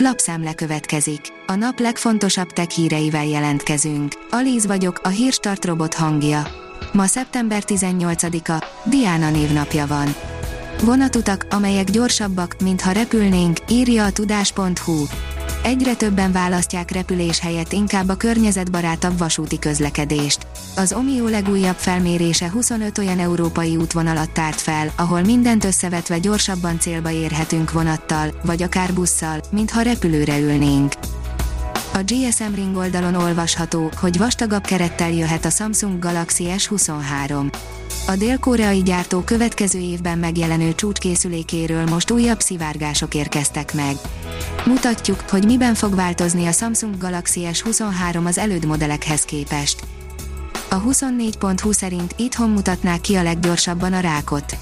Lapszemle következik. A nap legfontosabb tech híreivel jelentkezünk. Alíz vagyok, a hírstart robot hangja. Ma szeptember 18-a, Diana névnapja van. Vonatutak, amelyek gyorsabbak, mintha repülnénk, írja a tudás.hu. Egyre többen választják repülés helyett inkább a környezetbarátabb vasúti közlekedést. Az Omio legújabb felmérése 25 olyan európai útvonalat tárt fel, ahol mindent összevetve gyorsabban célba érhetünk vonattal, vagy akár busszal, mintha repülőre ülnénk. A GSM Ring oldalon olvasható, hogy vastagabb kerettel jöhet a Samsung Galaxy S23. A dél-koreai gyártó következő évben megjelenő csúcskészülékéről most újabb szivárgások érkeztek meg. Mutatjuk, hogy miben fog változni a Samsung Galaxy S23 az előd modellekhez képest. A 24.20 szerint itthon mutatnák ki a leggyorsabban a rákot.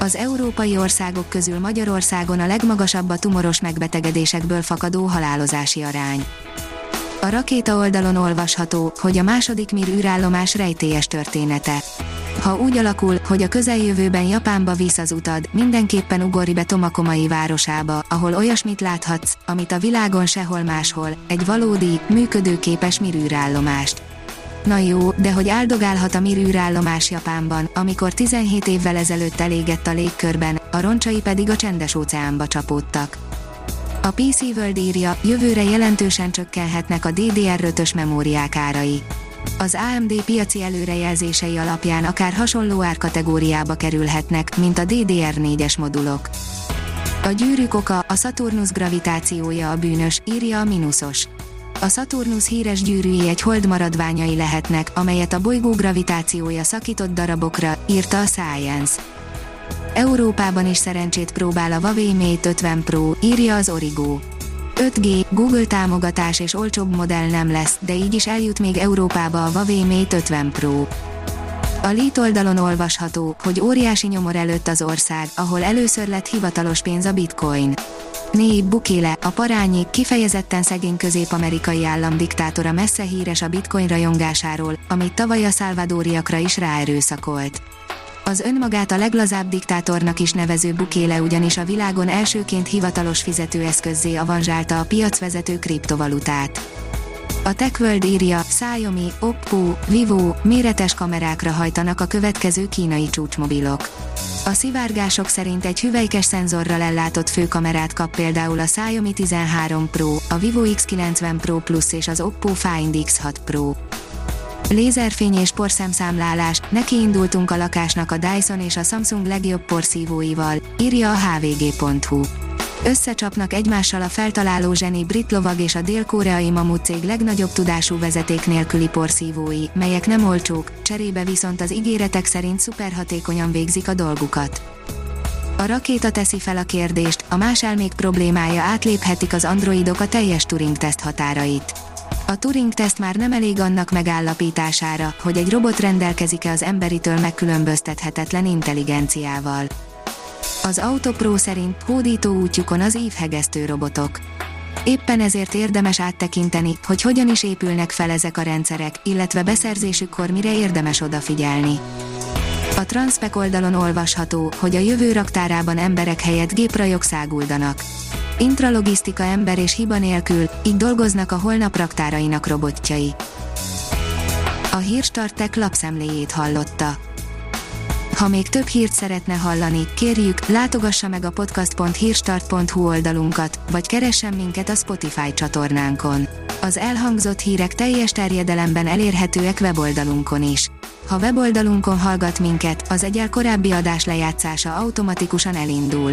Az európai országok közül Magyarországon a legmagasabb a tumoros megbetegedésekből fakadó halálozási arány. A rakéta oldalon olvasható, hogy a második Mir űrállomás rejtélyes története. Ha úgy alakul, hogy a közeljövőben Japánba visz az utad, mindenképpen ugorj be Tomakomai városába, ahol olyasmit láthatsz, amit a világon sehol máshol, egy valódi, működőképes Mir űrállomást. Na jó, de hogy áldogálhat a Mir űrállomás Japánban, amikor 17 évvel ezelőtt elégett a légkörben, a roncsai pedig a csendes óceánba csapódtak. A PC World írja, jövőre jelentősen csökkenhetnek a DDR5-ös memóriák árai. Az AMD piaci előrejelzései alapján akár hasonló árkategóriába kerülhetnek, mint a DDR4-es modulok. A gyűrűk oka, a Saturnus gravitációja a bűnös, írja a Minusos. A Saturnus híres gyűrűi egy hold maradványai lehetnek, amelyet a bolygó gravitációja szakított darabokra, írta a Science. Európában is szerencsét próbál a Huawei Mate 50 Pro, írja az Origo. 5G, Google támogatás és olcsóbb modell nem lesz, de így is eljut még Európába a Huawei Mate 50 Pro. A Lít oldalon olvasható, hogy óriási nyomor előtt az ország, ahol először lett hivatalos pénz a bitcoin. Néib Bukele, a parányi, kifejezetten szegény közép-amerikai állam diktátora messze híres a bitcoin rajongásáról, amit tavaly a szálvadóriakra is ráerőszakolt. Az önmagát a leglazább diktátornak is nevező Bukéle ugyanis a világon elsőként hivatalos fizetőeszközzé avanzsálta a piacvezető kriptovalutát. A TechWorld írja, Xiaomi, Oppo, Vivo méretes kamerákra hajtanak a következő kínai csúcsmobilok. A szivárgások szerint egy hüvelykes szenzorral ellátott főkamerát kap például a Xiaomi 13 Pro, a Vivo X90 Pro Plus és az Oppo Find X6 Pro. Lézerfény és porszemszámlálás, neki indultunk a lakásnak a Dyson és a Samsung legjobb porszívóival, írja a hvg.hu. Összecsapnak egymással a feltaláló zseni brit lovag és a dél-koreai mamut cég legnagyobb tudású vezeték nélküli porszívói, melyek nem olcsók, cserébe viszont az ígéretek szerint szuperhatékonyan végzik a dolgukat. A rakéta teszi fel a kérdést, a más elmék problémája átléphetik az androidok a teljes Turing teszt határait. A Turing-teszt már nem elég annak megállapítására, hogy egy robot rendelkezik-e az emberitől megkülönböztethetetlen intelligenciával. Az Autopro szerint hódító útjukon az ívhegesztő robotok. Éppen ezért érdemes áttekinteni, hogy hogyan is épülnek fel ezek a rendszerek, illetve beszerzésükkor mire érdemes odafigyelni. A Transpec oldalon olvasható, hogy a jövő raktárában emberek helyett géprajok száguldanak intralogisztika ember és hiba nélkül, így dolgoznak a holnap raktárainak robotjai. A Hírstartek lapszemléjét hallotta. Ha még több hírt szeretne hallani, kérjük, látogassa meg a podcast.hírstart.hu oldalunkat, vagy keressen minket a Spotify csatornánkon. Az elhangzott hírek teljes terjedelemben elérhetőek weboldalunkon is. Ha weboldalunkon hallgat minket, az egyel korábbi adás lejátszása automatikusan elindul.